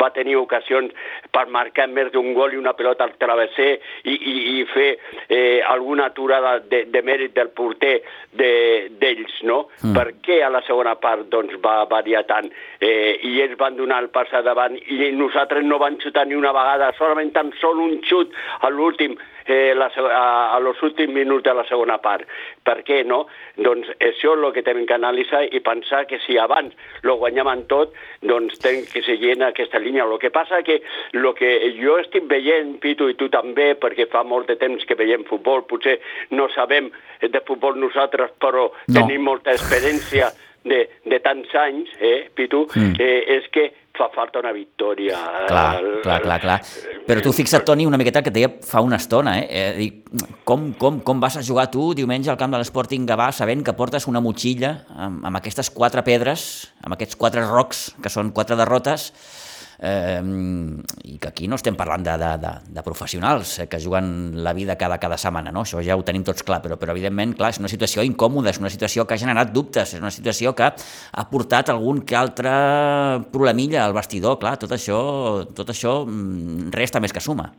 va tenir ocasions per marcar més d'un gol i una pilota al travesser i, i, i fer eh, alguna aturada de, de mèrit del porter d'ells, de, no? Mm. Per què a la segona part doncs, va, variar tant eh, i ells van donar el pas davant i nosaltres no van xutar ni una vegada, solament tan sol un xut a l'últim eh, la, a, a los últims minuts de la segona part. Per què no? Doncs això és el que tenen que analitzar i pensar que si abans lo guanyaven tot, doncs tenen que seguir en aquesta línia. El que passa que el que jo estic veient, Pitu, i tu també, perquè fa molt de temps que veiem futbol, potser no sabem de futbol nosaltres, però no. tenim molta experiència de, de tants anys, eh, Pitu, mm. eh, és que fa falta una victòria. Clar, el, clar, clar, clar. Però tu fixa't, Toni, una miqueta que et deia fa una estona, eh? eh dic, com, com, com vas a jugar tu diumenge al camp de l'Sporting Gavà sabent que portes una motxilla amb, amb aquestes quatre pedres, amb aquests quatre rocs, que són quatre derrotes, eh, i que aquí no estem parlant de, de, de, de professionals eh, que juguen la vida cada, cada setmana, no? això ja ho tenim tots clar, però, però evidentment clar, és una situació incòmoda, és una situació que ha generat dubtes, és una situació que ha portat algun que altre problemilla al vestidor, clar, tot això, tot això mm, resta més que suma.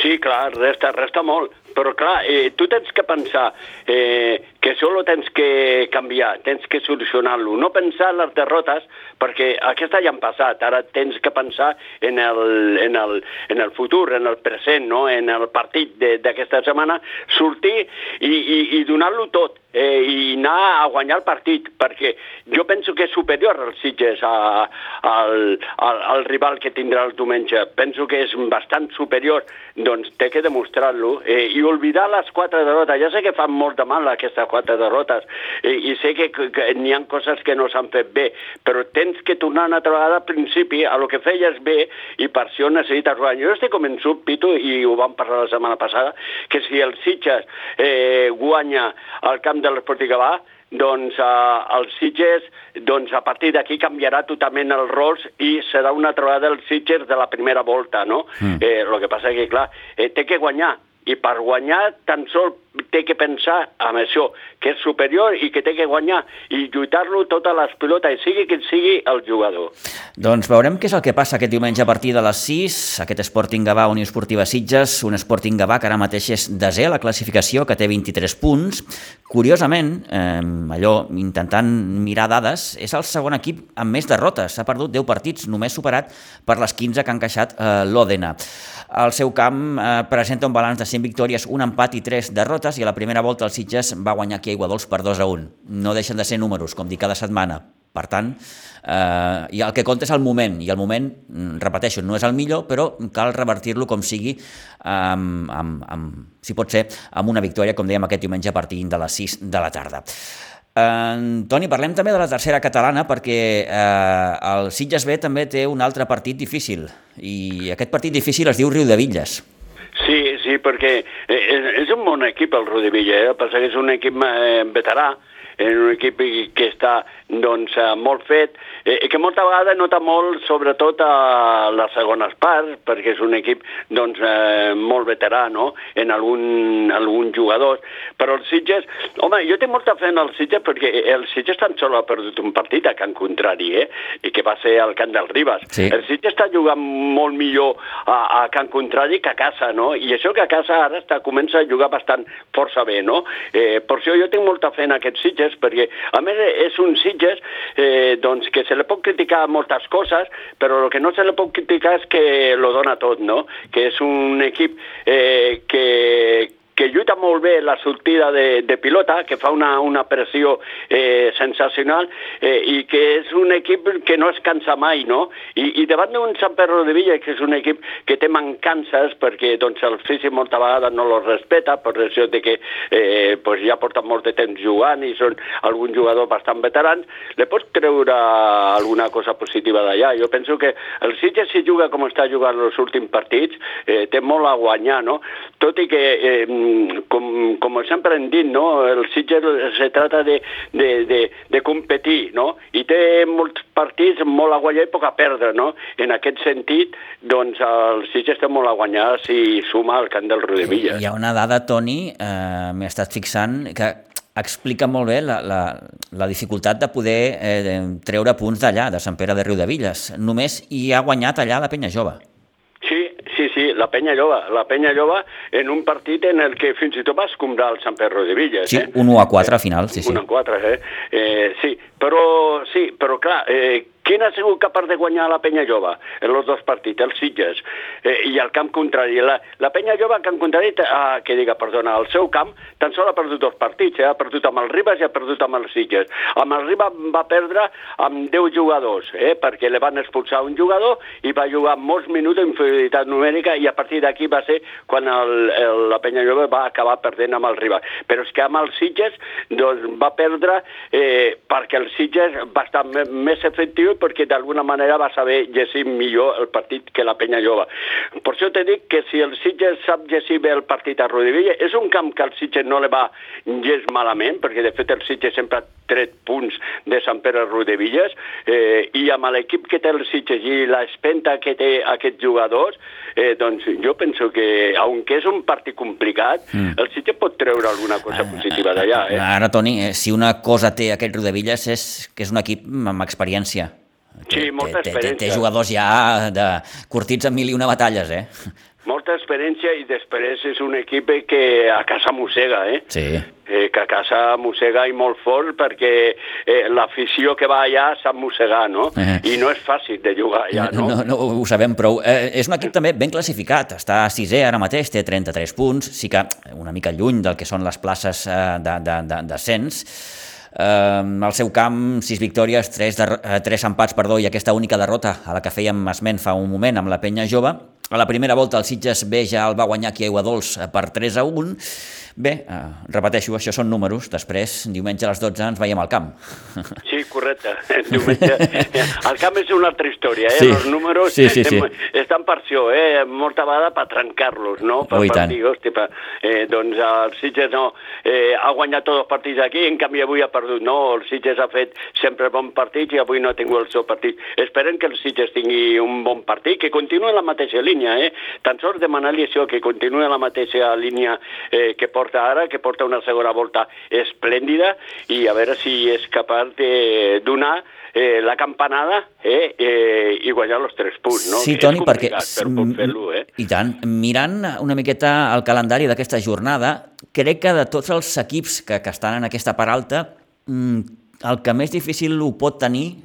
Sí, clar, resta, resta molt, però clar, eh, tu tens que pensar eh, que ho tens que canviar, tens que solucionar-lo, no pensar en les derrotes, perquè aquesta ja han passat, ara tens que pensar en el, en el, en el futur, en el present, no? en el partit d'aquesta setmana, sortir i, i, i donar-lo tot, eh, i anar a guanyar el partit, perquè jo penso que és superior al Sitges a, al, al, al rival que tindrà el diumenge. Penso que és bastant superior, doncs té que demostrar-lo eh, i oblidar les quatre derrotes. Ja sé que fan molt de mal aquestes quatre derrotes eh, i sé que, que, que n'hi ha coses que no s'han fet bé, però tens que tornar una altra vegada al principi a lo que feies bé i per això necessites guanyar. Jo estic convençut, Pitu, i ho vam parlar la setmana passada, que si el Sitges eh, guanya al camp de l'Esportiu Gavà, doncs eh, els Sitges, doncs a partir d'aquí canviarà totalment els rols i serà una trobada dels Sitges de la primera volta, no? Mm. Eh, el que passa que, clar, eh, té que guanyar, i per guanyar tan sol té que pensar en això, que és superior i que té que guanyar i lluitar-lo totes les pilotes, sigui qui sigui el jugador. Doncs veurem què és el que passa aquest diumenge a partir de les 6, aquest Sporting Gavà Unió Esportiva Sitges, un Sporting Gavà que ara mateix és desè a la classificació, que té 23 punts. Curiosament, eh, allò, intentant mirar dades, és el segon equip amb més derrotes, ha perdut 10 partits, només superat per les 15 que han encaixat eh, l'Òdena. El seu camp eh, presenta un balanç de 100 victòries, un empat i 3 derrotes, derrotes i a la primera volta el Sitges va guanyar aquí a Iguadols per 2 a 1. No deixen de ser números, com dic cada setmana. Per tant, eh, i el que compta és el moment, i el moment, mm, repeteixo, no és el millor, però cal revertir-lo com sigui, amb, amb, amb, si pot ser, amb una victòria, com dèiem aquest diumenge a partir de les 6 de la tarda. Eh, Toni, parlem també de la tercera catalana perquè eh, el Sitges B també té un altre partit difícil i aquest partit difícil es diu Riu de Villes. Sí, sí, perquè eh, un bon equip el Rudi Villa, eh? passa que és un equip eh, veterà, un equip que està doncs, eh, molt fet, eh, que molta vegada nota molt sobretot a les segones parts, perquè és un equip doncs, eh, molt veterà no? en algun, algun jugador, però el Sitges, home, jo tinc molta fe en el Sitges perquè el Sitges tan sol ha perdut un partit a Can Contrari, eh? i que va ser al Camp del Ribas. Sí. El Sitges està jugant molt millor a, a Can Contrari que a casa, no? I això que a casa ara està, comença a jugar bastant força bé, no? Eh, per això jo tinc molta fe en aquest Sitges, perquè a més és un Sitges, eh, doncs que se li pot criticar moltes coses, però el que no se li pot criticar és que lo dona tot, no? Que és un equip eh, que que lluita molt bé la sortida de, de pilota, que fa una, una pressió eh, sensacional eh, i que és un equip que no es cansa mai, no? I, i davant d'un Sant Pedro de Villa, que és un equip que té mancances perquè doncs, el físic molta vegada no lo respeta per això de que eh, pues ja porten molt de temps jugant i són alguns jugadors bastant veterans, le pots treure alguna cosa positiva d'allà. Jo penso que el Sitges, si juga com està jugant els últims partits, eh, té molt a guanyar, no? Tot i que eh, com, com sempre hem dit, no? el Sitges se trata de, de, de, de competir, no? i té molts partits molt a guanyar i poc a perdre. No? En aquest sentit, doncs, el Sitges té molt a guanyar si suma al camp del Rodevilla. Hi ha una dada, Toni, eh, m'he estat fixant, que explica molt bé la, la, la dificultat de poder eh, treure punts d'allà, de Sant Pere de Riudevilles. Només hi ha guanyat allà la Penya Jove. Sí, la penya llova. La penya llova en un partit en el que fins i tot va escombrar el Sant Pedro de Villas. Sí, eh? un 1 a 4 al final, sí, sí. 1 a 4, eh? eh sí, però, sí, però clar, eh, Quin ha sigut capaç de guanyar la penya jove en els dos partits, els Sitges, eh, i el camp contrari? La, la penya jove, al camp contrari, ah, que diga, perdona, el seu camp tan sol ha perdut dos partits, eh? ha perdut amb el Ribas i ha perdut amb els Sitges. Amb el Ribas va perdre amb 10 jugadors, eh? perquè le van expulsar un jugador i va jugar molts minuts d'inferioritat numèrica i a partir d'aquí va ser quan el, el, la penya jove va acabar perdent amb el Ribas. Però és que amb els Sitges doncs, va perdre eh, perquè el Sitges va estar més efectiu perquè d'alguna manera va saber llegir millor el partit que la penya jove. Per això te dic que si el Sitges sap llegir bé el partit a Rodivilla, és un camp que el Sitges no le va llegir malament, perquè de fet el Sitges sempre ha tret punts de Sant Pere Rodevilles, eh, i amb l'equip que té el Sitges i l'espenta que té aquests jugadors, eh, doncs jo penso que, aunque és un partit complicat, mm. el Sitges pot treure alguna cosa positiva d'allà. Eh? Ara, Toni, eh, si una cosa té aquest Rodevilles és que és un equip amb experiència. Sí, molta experiència. Té, té jugadors ja de curtits en mil i una batalles, eh? <laughs> Molta experiència i després és un equip que a casa mossega, eh? Sí. Eh, que a casa mossega i molt fort perquè eh, l'afició que va allà sap mossegar, no? Eh. I no és fàcil de jugar allà, no? No, no, ho sabem prou. Eh, és un equip també ben classificat, està a sisè ara mateix, té 33 punts, sí que una mica lluny del que són les places eh, de, de, de, descens, Eh, al seu camp, sis victòries, tres, de, eh, tres empats perdó, i aquesta única derrota a la que fèiem esment fa un moment amb la penya jove. A la primera volta el Sitges B ja el va guanyar aquí a Aiguadols eh, per 3 a 1 Bé, eh, repeteixo, això són números. Després, diumenge a les 12 ens veiem al camp. Sí, correcte. <laughs> Diumenge. El camp és una altra història, eh? Sí. Els números sí, sí, sí. <laughs> estan per això, eh? Molta vegada per trencar-los, no? Per, oh, per dir, hosti, per, eh, doncs el Sitges no, eh, ha guanyat tots els partits aquí, en canvi avui ha perdut. No, el Sitges ha fet sempre bon partit i avui no ha tingut el seu partit. Esperem que el Sitges tingui un bon partit, que continuï en la mateixa línia, eh? Tan sols demanar-li això, que continuï en la mateixa línia eh, que porta ara, que porta una segona volta esplèndida, i a veure si és capaç de donar eh, la campanada eh, eh, i guanyar els tres punts. No? Sí, Toni, perquè... Per eh? I tant. Mirant una miqueta el calendari d'aquesta jornada, crec que de tots els equips que, que estan en aquesta part alta, mm, el que més difícil ho pot tenir,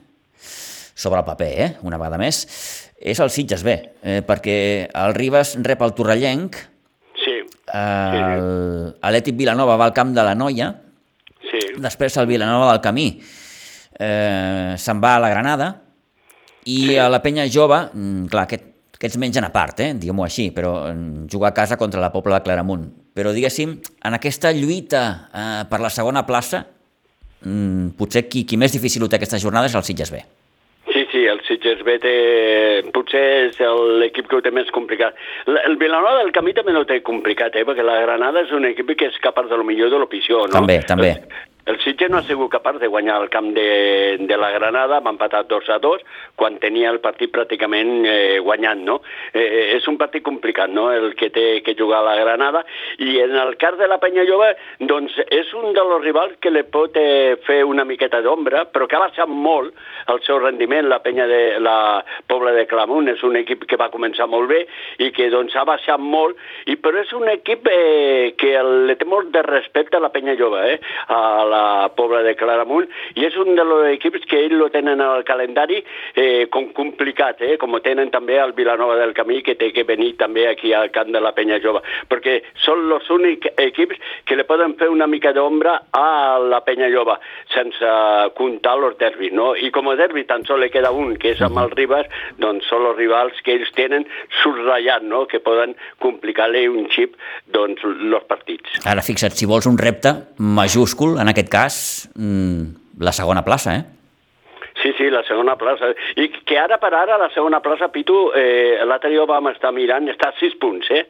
sobre el paper, eh, una vegada més, és el Sitges B, eh, perquè el Ribas rep el Torrellenc, el, Atlètic Vilanova va al camp de la Noia, sí. després el Vilanova del Camí eh, se'n va a la Granada, i sí. a la penya jove, mm, clar, aquest, aquests mengen a part, eh, diguem-ho així, però mm, jugar a casa contra la Pobla de Claramunt. Però, diguéssim, en aquesta lluita eh, per la segona plaça, mm, potser qui, qui més difícil ho té aquesta jornada és el Sitges B. Sí, sí, el Sitges B té... potser és l'equip que ho té més complicat. El Vilanova del Camí també no ho té complicat, eh? perquè la Granada és un equip que és capaç de lo millor de l'opció, no? També, també. El Sitges no ha sigut capaç de guanyar el camp de, de la Granada, va empatar 2 a 2, quan tenia el partit pràcticament eh, guanyant, no? Eh, eh, és un partit complicat, no?, el que té que jugar la Granada, i en el cas de la Penya Jove, doncs és un dels rivals que le pot eh, fer una miqueta d'ombra, però que ha baixat molt el seu rendiment, la Penya de la Pobla de Clamunt, és un equip que va començar molt bé i que doncs ha baixat molt, i però és un equip eh, que le té molt de respecte a la Penya Jove, eh? A la la Pobla de Claramunt, i és un dels equips que ells lo tenen al calendari eh, com complicat, eh, com tenen també el Vilanova del Camí, que té que venir també aquí al camp de la Penya Jove, perquè són els únics equips que li poden fer una mica d'ombra a la Penya Jove, sense comptar els derbis, no? I com a derbi tan sol li queda un, que és amb el Ribas, doncs són els rivals que ells tenen subratllat, no?, que poden complicar-li un xip, doncs, els partits. Ara, fixa't, si vols un repte majúscul, en aquest cas, mmm, la segona plaça, eh? Sí, sí, la segona plaça. I que ara per ara la segona plaça, Pitu, eh, l'altre dia vam estar mirant, està a 6 punts, eh?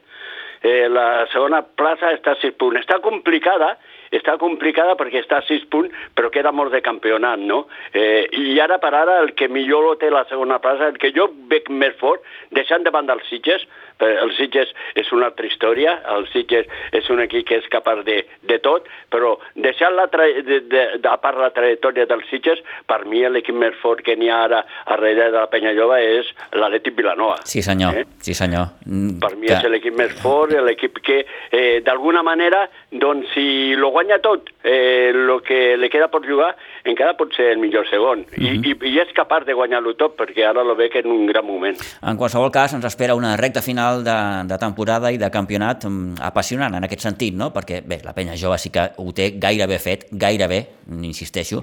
eh? La segona plaça està a 6 punts. Està complicada, està complicada perquè està a 6 punts, però queda molt de campionat, no? Eh, I ara per ara el que millor lo té la segona plaça, el que jo veig més fort, deixant de banda els Sitges, el Sitges és una altra història, el Sitges és un equip que és capaç de, de tot, però deixant la de, de, de, a part la trajectòria dels Sitges, per mi l'equip més fort que n'hi ha ara a darrere de la Penya Jova és l'Atlètic Vilanova. Sí senyor, eh? sí senyor. Mm, per mi que... és l'equip més fort, l'equip que eh, d'alguna manera, doncs si lo guanya tot, eh, lo que li queda per jugar, encara pot ser el millor segon. Uh -huh. I, mhm. i, I és capaç de guanyar-lo tot, perquè ara lo veig en un gran moment. En qualsevol cas, ens espera una recta final de, de temporada i de campionat mm, apassionant en aquest sentit, no? perquè bé, la penya jove sí que ho té gairebé fet, gairebé, insisteixo,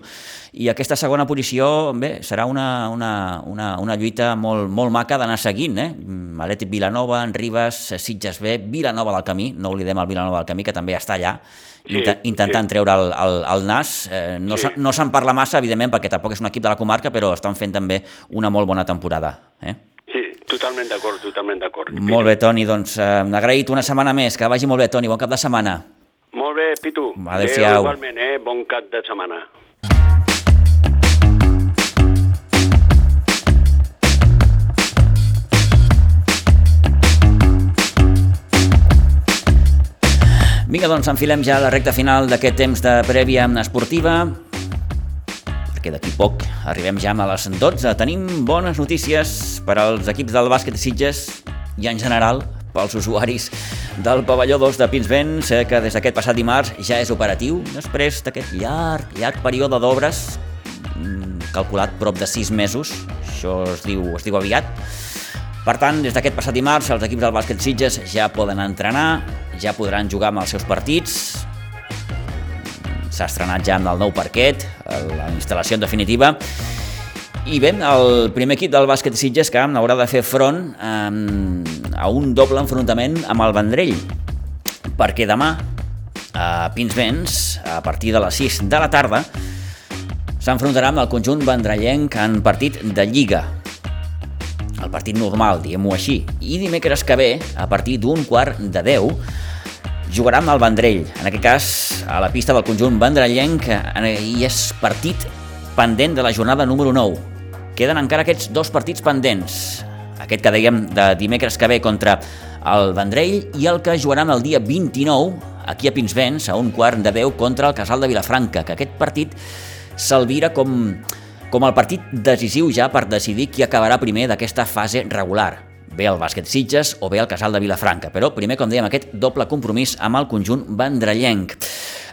i aquesta segona posició bé, serà una, una, una, una lluita molt, molt maca d'anar seguint. Eh? Mm, Atlètic Vilanova, en Ribes, Sitges B, Vilanova del Camí, no oblidem el Vilanova del Camí, que també està allà, sí, intentant sí. treure el, el, el nas. Eh, no sí. no se'n parla massa, evidentment, perquè tampoc és un equip de la comarca, però estan fent també una molt bona temporada. Eh? Totalment d'acord, totalment d'acord. Molt bé, Toni, doncs eh, agraït una setmana més, que vagi molt bé, Toni, bon cap de setmana. Molt bé, Pitu. Adéu-siau. Igualment, eh? bon cap de setmana. Vinga, doncs enfilem ja la recta final d'aquest temps de prèvia esportiva, perquè d'aquí poc arribem ja a les 12. Tenim bones notícies per als equips del bàsquet Sitges i en general pels usuaris del pavelló 2 de Pinsbens, que des d'aquest passat dimarts ja és operatiu, després d'aquest llarg, llarg període d'obres, mm, calculat prop de 6 mesos, això es diu, es diu aviat, per tant, des d'aquest passat dimarts, els equips del bàsquet Sitges ja poden entrenar, ja podran jugar amb els seus partits. S'ha estrenat ja amb el nou parquet, la instal·lació en definitiva. I bé, el primer equip del bàsquet Sitges que haurà de fer front eh, a un doble enfrontament amb el Vendrell, perquè demà a Pinsbens, a partir de les 6 de la tarda, s'enfrontarà amb el conjunt vendrellenc en partit de Lliga, el partit normal, diguem-ho així. I dimecres que ve, a partir d'un quart de 10, jugarà amb el Vendrell, en aquest cas a la pista del conjunt vendrellenc, i és partit pendent de la jornada número 9. Queden encara aquests dos partits pendents, aquest que dèiem de dimecres que ve contra el Vendrell i el que jugaran el dia 29 aquí a Pinsbens a un quart de 10 contra el Casal de Vilafranca, que aquest partit s'alvira com com el partit decisiu ja per decidir qui acabarà primer d'aquesta fase regular bé el bàsquet Sitges o bé el Casal de Vilafranca. Però primer, com dèiem, aquest doble compromís amb el conjunt vendrellenc.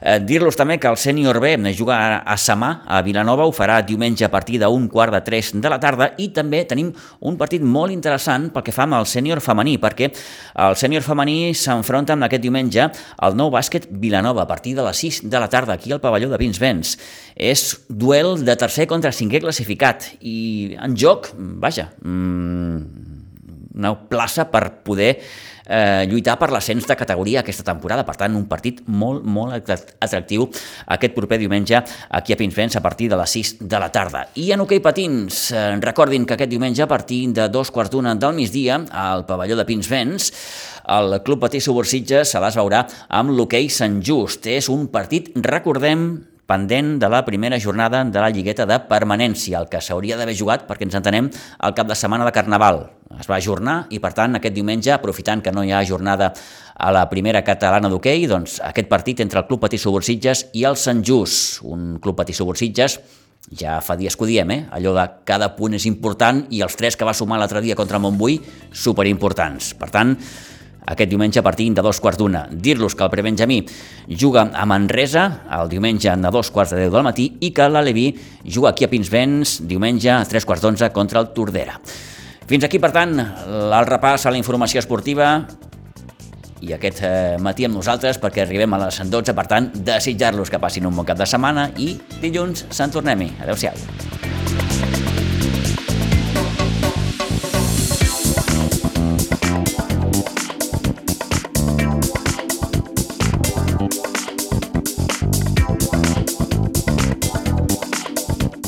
Eh, Dir-los també que el sènior B juga a Samà, a Vilanova, ho farà diumenge a partir d'un quart de tres de la tarda i també tenim un partit molt interessant pel que fa amb el sènior femení, perquè el sènior femení s'enfronta amb aquest diumenge al nou bàsquet Vilanova a partir de les 6 de la tarda aquí al pavelló de Vinsvens. És duel de tercer contra cinquè classificat i en joc, vaja, mmm, una plaça per poder eh, lluitar per l'ascens de categoria aquesta temporada. Per tant, un partit molt, molt atractiu aquest proper diumenge aquí a Pinsbens a partir de les 6 de la tarda. I en hoquei okay patins, eh, recordin que aquest diumenge a partir de dos quarts d'una del migdia al pavelló de Pinsbens el Club Patí Subursitges se les veurà amb l'hoquei Sant Just. És un partit, recordem, pendent de la primera jornada de la lligueta de permanència, el que s'hauria d'haver jugat, perquè ens entenem, al cap de setmana de Carnaval. Es va ajornar i, per tant, aquest diumenge, aprofitant que no hi ha jornada a la primera catalana d'hoquei, doncs aquest partit entre el Club Patí Subursitges i el Sant Just, un Club Patí Subursitges ja fa dies que ho diem, eh? allò de cada punt és important i els tres que va sumar l'altre dia contra Montbui, superimportants. Per tant, aquest diumenge a partir de dos quarts d'una. Dir-los que el prebenjamí juga a Manresa el diumenge a dos quarts de deu del matí i que l'Aleví juga aquí a Pinsbens diumenge a tres quarts d'onze contra el Tordera. Fins aquí, per tant, el repàs a la informació esportiva i aquest eh, matí amb nosaltres perquè arribem a les 12, per tant, desitjar-los que passin un bon cap de setmana i dilluns se'n tornem-hi. Adéu-siau.